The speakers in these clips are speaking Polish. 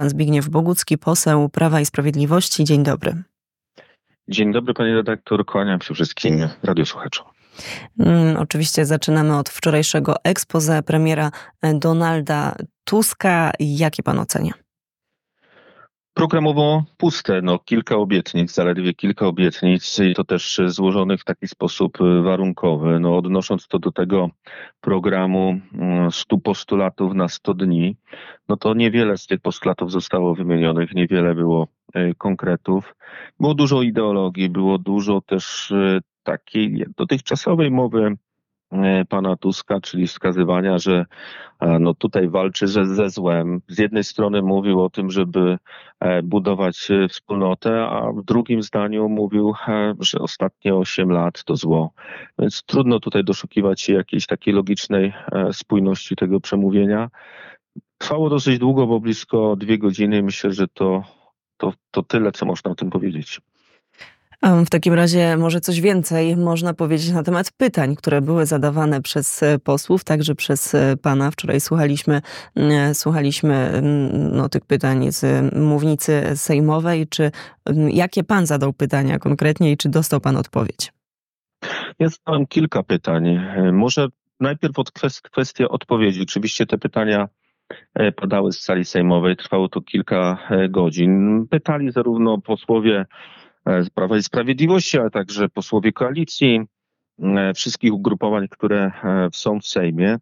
Pan Zbigniew Bogucki, poseł Prawa i Sprawiedliwości. Dzień dobry. Dzień dobry, panie redaktor. Kłaniam się wszystkim radiosłuchaczom. Mm, oczywiście zaczynamy od wczorajszego expose premiera Donalda Tuska. Jakie pan ocenia? Programowo puste, no kilka obietnic, zaledwie kilka obietnic i to też złożonych w taki sposób warunkowy. No odnosząc to do tego programu 100 mm, postulatów na 100 dni, no to niewiele z tych postulatów zostało wymienionych, niewiele było e, konkretów. Było dużo ideologii, było dużo też e, takiej dotychczasowej mowy pana Tuska, czyli wskazywania, że e, no tutaj walczy ze, ze złem. Z jednej strony mówił o tym, żeby e, budować wspólnotę, a w drugim zdaniu mówił, że ostatnie 8 lat to zło. Więc trudno tutaj doszukiwać się jakiejś takiej logicznej spójności tego przemówienia. Trwało dosyć długo, bo blisko dwie godziny. Myślę, że to, to, to tyle, co można o tym powiedzieć. W takim razie może coś więcej można powiedzieć na temat pytań, które były zadawane przez e, posłów, także przez e, pana. Wczoraj słuchaliśmy, e, słuchaliśmy no, tych pytań z mównicy sejmowej. Czy jakie pan zadał pytania konkretnie i czy dostał pan odpowiedź? Ja zadałem kilka pytań. Może najpierw od kwestii odpowiedzi. Oczywiście te pytania padały z sali sejmowej, trwało to kilka godzin. Pytali zarówno posłowie z Prawa i Sprawiedliwości, ale także posłowie koalicji, e, wszystkich ugrupowań, które e, są w Sejmie.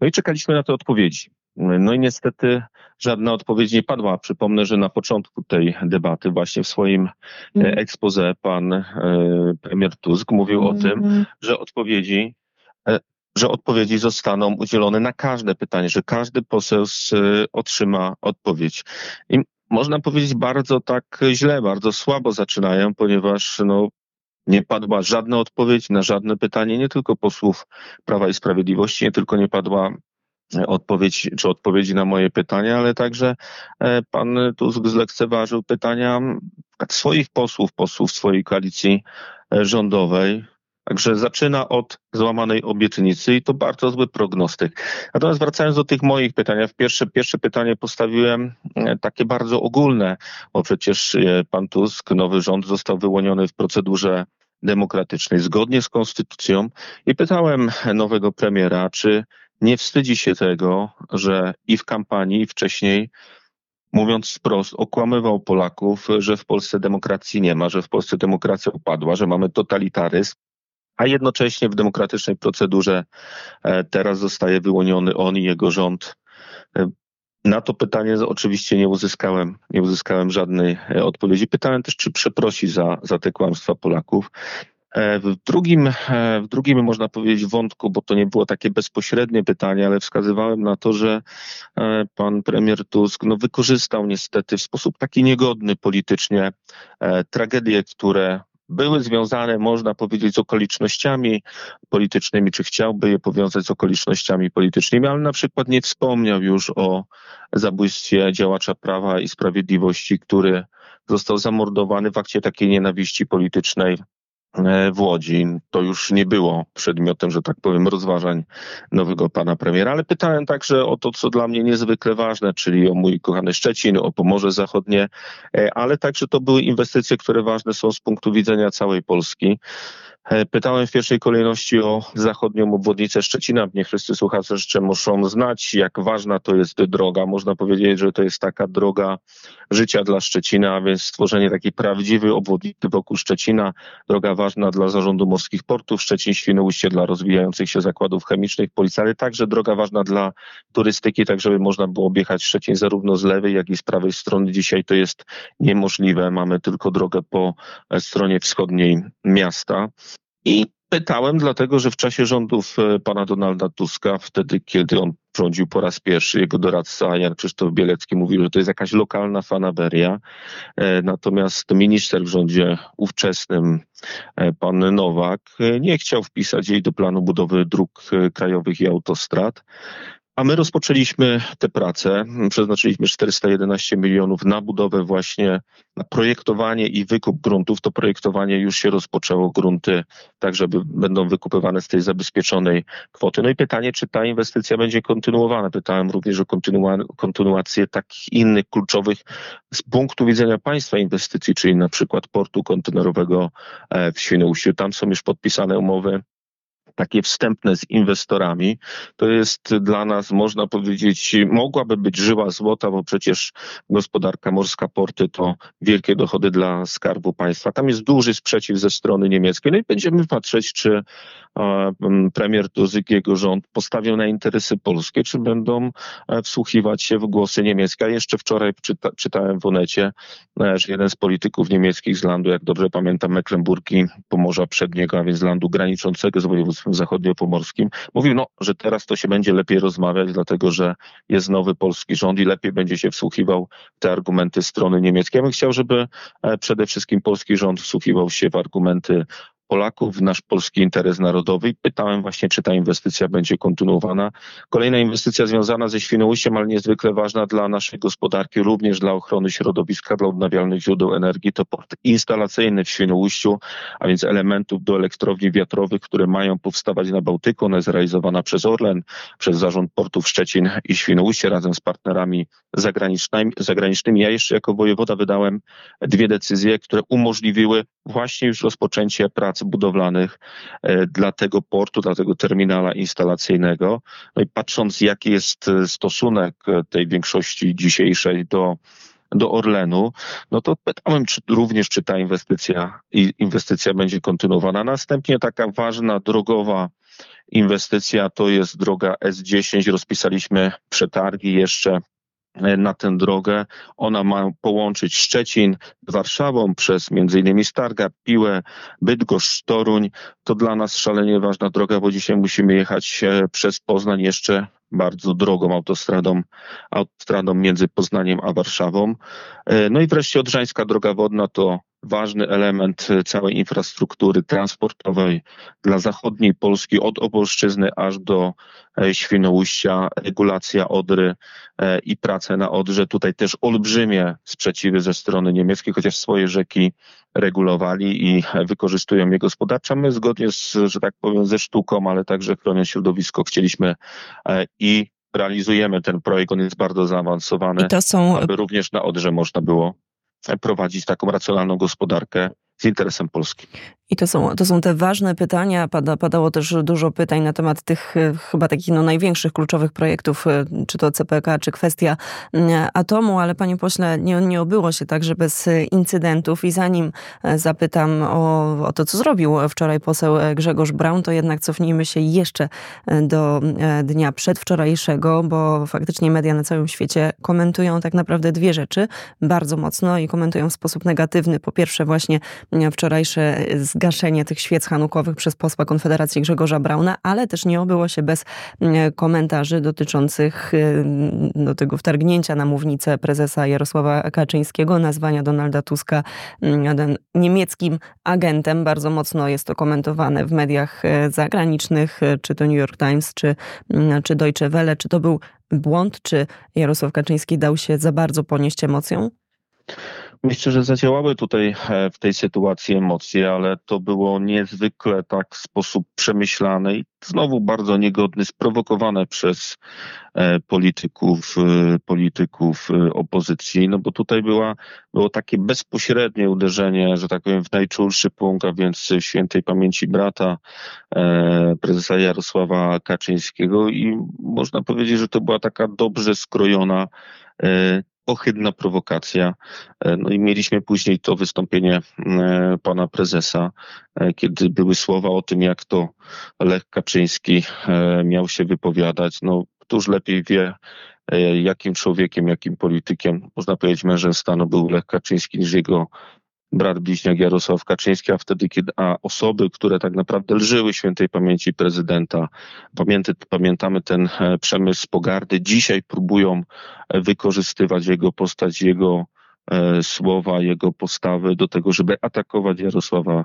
No i czekaliśmy na te odpowiedzi. No i niestety żadna odpowiedź nie padła. Przypomnę, że na początku tej debaty, właśnie w swoim mm. expose, pan premier Tusk mówił o tym, mm. że odpowiedzi że odpowiedzi zostaną udzielone na każde pytanie, że każdy poseł otrzyma odpowiedź. I można powiedzieć, bardzo tak źle, bardzo słabo zaczynają, ponieważ no, nie padła żadna odpowiedź na żadne pytanie, nie tylko posłów Prawa i Sprawiedliwości, nie tylko nie padła e, odpowiedź czy odpowiedzi na moje pytania, ale także e, pan Tusk zlekceważył pytania swoich posłów, posłów swojej koalicji e, rządowej. Także zaczyna od złamanej obietnicy i to bardzo zły prognostyk. Natomiast wracając do tych moich pytań, ja pierwsze, pierwsze pytanie postawiłem e, takie bardzo ogólne, bo przecież e, pan Tusk, nowy rząd został wyłoniony w procedurze demokratycznej zgodnie z konstytucją i pytałem nowego premiera, czy nie wstydzi się tego, że i w kampanii, i wcześniej mówiąc wprost, okłamywał Polaków, że w Polsce demokracji nie ma, że w Polsce demokracja upadła, że mamy totalitaryzm, a jednocześnie w demokratycznej procedurze e, teraz zostaje wyłoniony on i jego rząd. E, na to pytanie oczywiście nie uzyskałem, nie uzyskałem żadnej e, odpowiedzi. Pytałem też, czy przeprosi za, za te kłamstwa Polaków. W drugim, w drugim, można powiedzieć, wątku, bo to nie było takie bezpośrednie pytanie, ale wskazywałem na to, że pan premier Tusk no, wykorzystał niestety w sposób taki niegodny politycznie tragedie, które były związane, można powiedzieć, z okolicznościami politycznymi, czy chciałby je powiązać z okolicznościami politycznymi, ale na przykład nie wspomniał już o zabójstwie działacza Prawa i Sprawiedliwości, który został zamordowany w akcie takiej nienawiści politycznej w Łodzi. To już nie było przedmiotem, że tak powiem, rozważań nowego pana premiera, ale pytałem także o to, co dla mnie niezwykle ważne, czyli o mój kochany Szczecin, o Pomorze Zachodnie, e, ale także to były inwestycje, które ważne są z punktu widzenia całej Polski. E, pytałem w pierwszej kolejności o zachodnią obwodnicę Szczecina. Nie wszyscy słuchacze jeszcze muszą znać, jak ważna to jest droga. Można powiedzieć, że to jest taka droga życia dla Szczecina, a więc stworzenie takiej prawdziwej obwodnicy wokół Szczecina. Droga ważna dla zarządu morskich portów Szczecin, Świnoujście, dla rozwijających się zakładów chemicznych Policji, ale także droga ważna dla turystyki, tak żeby można było objechać Szczecin zarówno z lewej, jak i z prawej strony. Dzisiaj to jest niemożliwe. Mamy tylko drogę po stronie wschodniej miasta. I pytałem, dlatego że w czasie rządów e, pana Donalda Tuska, wtedy kiedy on rządził po raz pierwszy, jego doradca Jan Krzysztof Bielecki mówił, że to jest jakaś lokalna fanaberia. E, natomiast minister w rządzie ówczesnym, e, pan Nowak, nie chciał wpisać jej do planu budowy dróg krajowych i autostrad. A my rozpoczęliśmy tę pracę. Przeznaczyliśmy 411 milionów na budowę właśnie, na projektowanie i wykup gruntów. To projektowanie już się rozpoczęło. Grunty tak, żeby będą wykupywane z tej zabezpieczonej kwoty. No i pytanie, czy ta inwestycja będzie kontynuowana. Pytałem również o kontynu- kontynuację takich innych kluczowych z punktu widzenia państwa inwestycji, czyli na przykład portu kontenerowego e, w Świnoujściu. Tam są już podpisane umowy takie wstępne z inwestorami, to jest dla nas, można powiedzieć, mogłaby być żyła złota, bo przecież gospodarka morska, porty to wielkie dochody dla skarbu państwa. Tam jest duży sprzeciw ze strony niemieckiej. No i będziemy patrzeć, czy premier Tusk i jego rząd postawią na interesy polskie, czy będą e, wsłuchiwać się w głosy niemieckie. A jeszcze wczoraj czyta, czytałem w Onecie, e, że jeden z polityków niemieckich z landu, jak dobrze pamiętam, Mecklenburgi, Pomorza Przedniego, a więc landu graniczącego z województwem zachodniopomorskim, mówił, no, że teraz to się będzie lepiej rozmawiać, dlatego że jest nowy polski rząd i lepiej będzie się wsłuchiwał w te argumenty strony niemieckiej. Ja bym chciał, żeby e, przede wszystkim polski rząd wsłuchiwał się w argumenty Polaków, nasz polski interes narodowy i pytałem właśnie, czy ta inwestycja będzie kontynuowana. Kolejna inwestycja związana ze Świnoujściem, ale niezwykle ważna dla naszej gospodarki, również dla ochrony środowiska, dla odnawialnych źródeł energii, to port instalacyjny w Świnoujściu, a więc elementów do elektrowni wiatrowych, które mają powstawać na Bałtyku. Ona jest realizowana przez Orlen, przez Zarząd Portów Szczecin i Świnoujście razem z partnerami zagranicznymi. zagranicznymi. Ja jeszcze jako wojewoda wydałem dwie decyzje, które umożliwiły właśnie już rozpoczęcie budowlanych e, dla tego portu, dla tego terminala instalacyjnego. No i patrząc, jaki jest e, stosunek e, tej większości dzisiejszej do do Orlenu, no to pytałem czy, również, czy ta inwestycja, inwestycja będzie kontynuowana. Następnie taka ważna drogowa inwestycja to jest droga S10. Rozpisaliśmy przetargi jeszcze na tę drogę. Ona ma połączyć Szczecin z Warszawą przez innymi Stargard, Piłę, Bydgoszcz, Toruń. To dla nas szalenie ważna droga, bo dzisiaj musimy jechać e, przez Poznań jeszcze bardzo drogą autostradą, autostradą między Poznaniem a Warszawą. E, no i wreszcie Odrzańska Droga Wodna to ważny element całej infrastruktury transportowej dla zachodniej Polski, od Opolszczyzny aż do e, Świnoujścia, regulacja Odry e, i prace na Odrze. Tutaj też olbrzymie sprzeciwy ze strony niemieckiej, chociaż swoje rzeki regulowali i wykorzystują je gospodarczo. My zgodnie z, że tak powiem, ze sztuką, ale także chroniąc środowisko, chcieliśmy e, i realizujemy ten projekt. On jest bardzo zaawansowany, są... aby również na Odrze można było prowadzić taką racjonalną gospodarkę z interesem Polski. I to są, to są te ważne pytania. Pada, padało też dużo pytań na temat tych e, chyba takich no, największych, kluczowych projektów, e, czy to CPK, czy kwestia atomu, ale panie pośle, nie, nie obyło się także bez incydentów. I zanim e, zapytam o, o to, co zrobił wczoraj poseł Grzegorz Braun, to jednak cofnijmy się jeszcze do dnia przedwczorajszego, bo faktycznie media na całym świecie komentują tak naprawdę dwie rzeczy bardzo mocno i komentują w sposób negatywny. Po pierwsze właśnie wczorajsze zgaszenie tych świec hanukowych przez posła Konfederacji Grzegorza Brauna, ale też nie obyło się bez mm, komentarzy dotyczących mm, do tego wtargnięcia na mównicę prezesa Jarosława Kaczyńskiego, nazwania Donalda Tuska mm, niemieckim agentem. Bardzo mocno jest to komentowane w mediach e, zagranicznych, e, czy to New York Times, czy, czy Deutsche Welle. Czy to był błąd, czy Jarosław Kaczyński dał się za bardzo ponieść emocją? Myślę, że zadziałały tutaj e, w tej sytuacji emocje, ale to było niezwykle tak w sposób przemyślany i znowu bardzo niegodny, sprowokowane przez e, polityków, e, polityków opozycji, no bo tutaj była, było takie bezpośrednie uderzenie, że tak powiem, w najczulszy punkt, a więc świętej pamięci brata prezesa Jarosława Kaczyńskiego i można powiedzieć, że to była taka dobrze skrojona ohydna prowokacja. E, no i mieliśmy później to wystąpienie e, pana prezesa, e, kiedy były słowa o tym, jak to Lech Kaczyński miał się wypowiadać. No, któż lepiej wie, jakim człowiekiem, jakim politykiem, można powiedzieć mężem stanu był Lech Kaczyński niż jego brat bliźniak Jarosław Kaczyński, a wtedy, kiedy a osoby, które tak naprawdę lżyły świętej pamięci prezydenta, pamięty, pamiętamy ten e, przemysł pogardy, dzisiaj próbują e, wykorzystywać jego postać, jego e, słowa, jego postawy do tego, żeby atakować Jarosława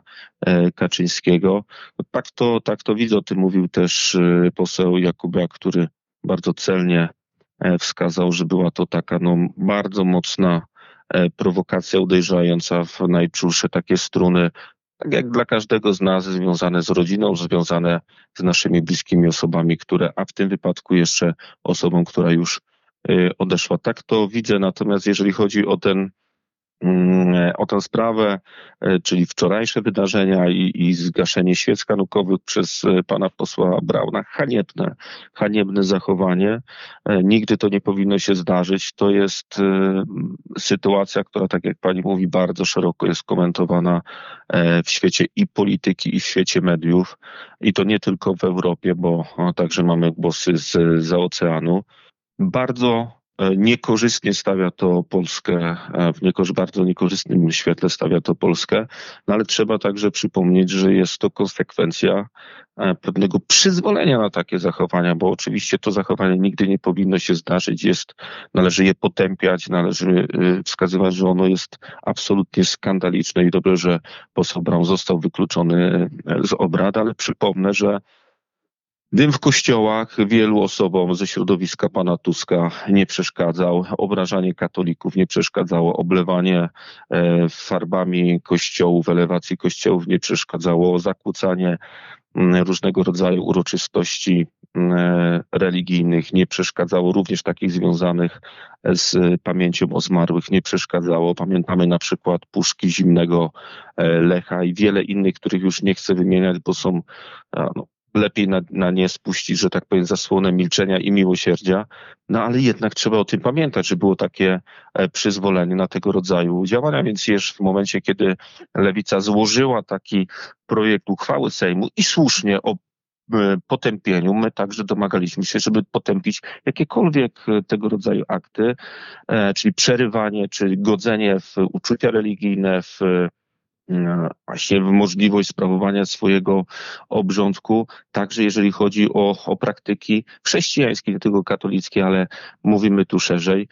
Kaczyńskiego. Tak to, tak to widzę, o tym mówił też poseł Jakubiak, który bardzo celnie wskazał, że była to taka no, bardzo mocna prowokacja uderzająca w najczulsze takie struny tak jak dla każdego z nas, związane z rodziną, związane z naszymi bliskimi osobami, które, a w tym wypadku jeszcze osobą, która już y, odeszła. Tak to widzę, natomiast jeżeli chodzi o ten o tę sprawę, e, czyli wczorajsze wydarzenia i, i zgaszenie świec kanukowych przez e, pana posła Brauna. Haniebne, haniebne zachowanie. E, nigdy to nie powinno się zdarzyć. To jest sytuacja, która, tak jak pani mówi, bardzo szeroko jest komentowana w świecie i polityki, i w świecie mediów. I to nie tylko w Europie, bo także mamy głosy z, za oceanu. Bardzo E, niekorzystnie stawia to Polskę, e, w niekorzy, bardzo niekorzystnym świetle stawia to Polskę, no ale trzeba także przypomnieć, że jest to konsekwencja e, pewnego przyzwolenia na takie zachowania, bo oczywiście to zachowanie nigdy nie powinno się zdarzyć, jest, należy je potępiać, należy wskazywać, że ono jest absolutnie skandaliczne i dobrze, że poseł Braun został wykluczony z obrad, ale przypomnę, że Dym w kościołach wielu osobom ze środowiska pana Tuska nie przeszkadzał, obrażanie katolików nie przeszkadzało, oblewanie e, farbami kościołów, elewacji kościołów nie przeszkadzało, zakłócanie różnego rodzaju uroczystości e, religijnych nie przeszkadzało, również takich związanych z pamięcią o zmarłych nie przeszkadzało. Pamiętamy na przykład puszki zimnego e, Lecha i wiele innych, których już nie chcę wymieniać, bo są no, lepiej na, na nie spuścić, że tak powiem, zasłonę milczenia i miłosierdzia. No ale jednak trzeba o tym pamiętać, że było takie e, przyzwolenie na tego rodzaju działania, więc jeszcze w momencie, kiedy Lewica złożyła taki projekt uchwały Sejmu i słusznie o e, potępieniu. My także domagaliśmy się, żeby potępić jakiekolwiek e, tego rodzaju akty, czyli przerywanie, czy godzenie w uczucia religijne, w właśnie możliwość sprawowania swojego obrządku, także jeżeli chodzi o, o praktyki chrześcijańskie, nie tylko katolickie, ale mówimy tu szerzej.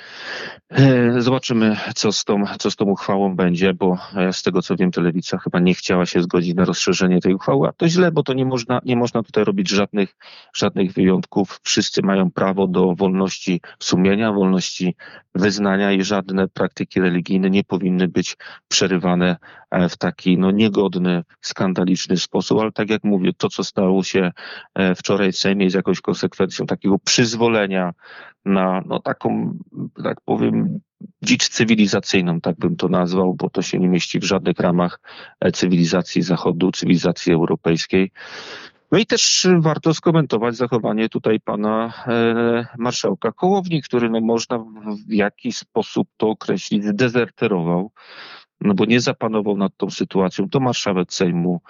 E, zobaczymy, co z tą, co z tą uchwałą będzie, bo z tego co wiem, telewizja chyba nie chciała się zgodzić na rozszerzenie tej uchwały, a to źle, bo to nie można, nie można tutaj robić żadnych, żadnych wyjątków. Wszyscy mają prawo do wolności sumienia, wolności wyznania i żadne praktyki religijne nie powinny być przerywane e, w taki no, niegodny, skandaliczny sposób, ale tak jak mówię, to co stało się e, wczoraj w Sejmie jest jakąś konsekwencją takiego przyzwolenia na no, taką, tak powiem, dzicz cywilizacyjną, tak bym to nazwał, bo to się nie mieści w żadnych ramach e, cywilizacji Zachodu, cywilizacji europejskiej. No i też warto skomentować zachowanie tutaj pana e, marszałka Kołowni, który no można w jakiś sposób to określić, dezerterował no bo nie zapanował nad tą sytuacją, to marszałek Sejmu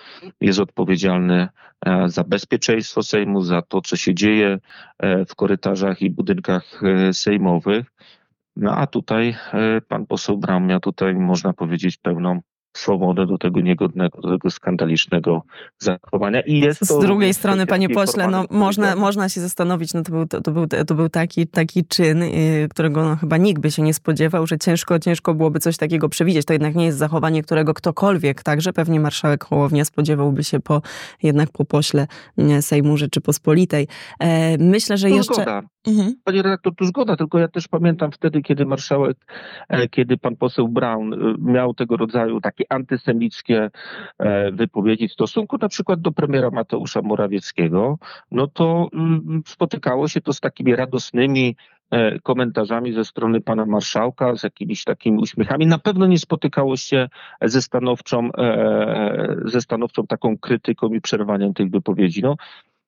jest odpowiedzialny e, za bezpieczeństwo Sejmu, za to, co się dzieje e, w korytarzach i budynkach e, sejmowych. No a tutaj pan poseł Bram miał tutaj, można powiedzieć, pełną swobodę do tego niegodnego, do tego skandalicznego zachowania. I jest Z drugiej strony, panie pośle, no, można, można się zastanowić, no to był, to, to był, to był taki, taki czyn, yy, którego no, chyba nikt by się nie spodziewał, że ciężko, ciężko byłoby coś takiego przewidzieć. To jednak nie jest zachowanie, którego ktokolwiek, także pewnie marszałek Hołownia spodziewałby się po, jednak po pośle Sejmu Rzeczypospolitej. E, myślę, że to jeszcze... Zgoda. Mhm. Panie redaktor, tu zgoda, tylko ja też pamiętam wtedy, kiedy marszałek, e, kiedy pan poseł Brown e, miał tego rodzaju takie antysemickie e, wypowiedzi w stosunku na przykład do premiera Mateusza Morawieckiego, no to mm, spotykało się to z takimi radosnymi komentarzami ze strony pana marszałka, z jakimiś takimi uśmiechami. Na pewno nie spotykało się ze stanowczą, ze stanowczą taką krytyką i przerwaniem tych wypowiedzi. No,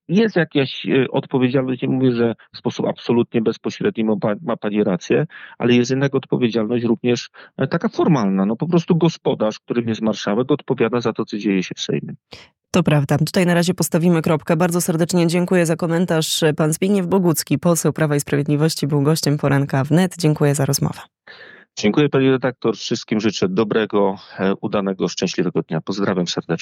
jest jakaś e, odpowiedzialność, nie mówię, że w sposób absolutnie bezpośredni ma, ma Pani rację, ale jest jednak odpowiedzialność również e, taka formalna. No po prostu gospodarz, którym jest marszałek, odpowiada za to, co dzieje się w Sejmie. To prawda. Tutaj na razie postawimy kropkę. Bardzo serdecznie dziękuję za komentarz. Pan Zbigniew Bogucki, poseł Prawa i Sprawiedliwości, był gościem poranka wnet. Dziękuję za rozmowę. Dziękuję pani redaktor. Wszystkim życzę dobrego, e, udanego, szczęśliwego dnia. Pozdrawiam serdecznie.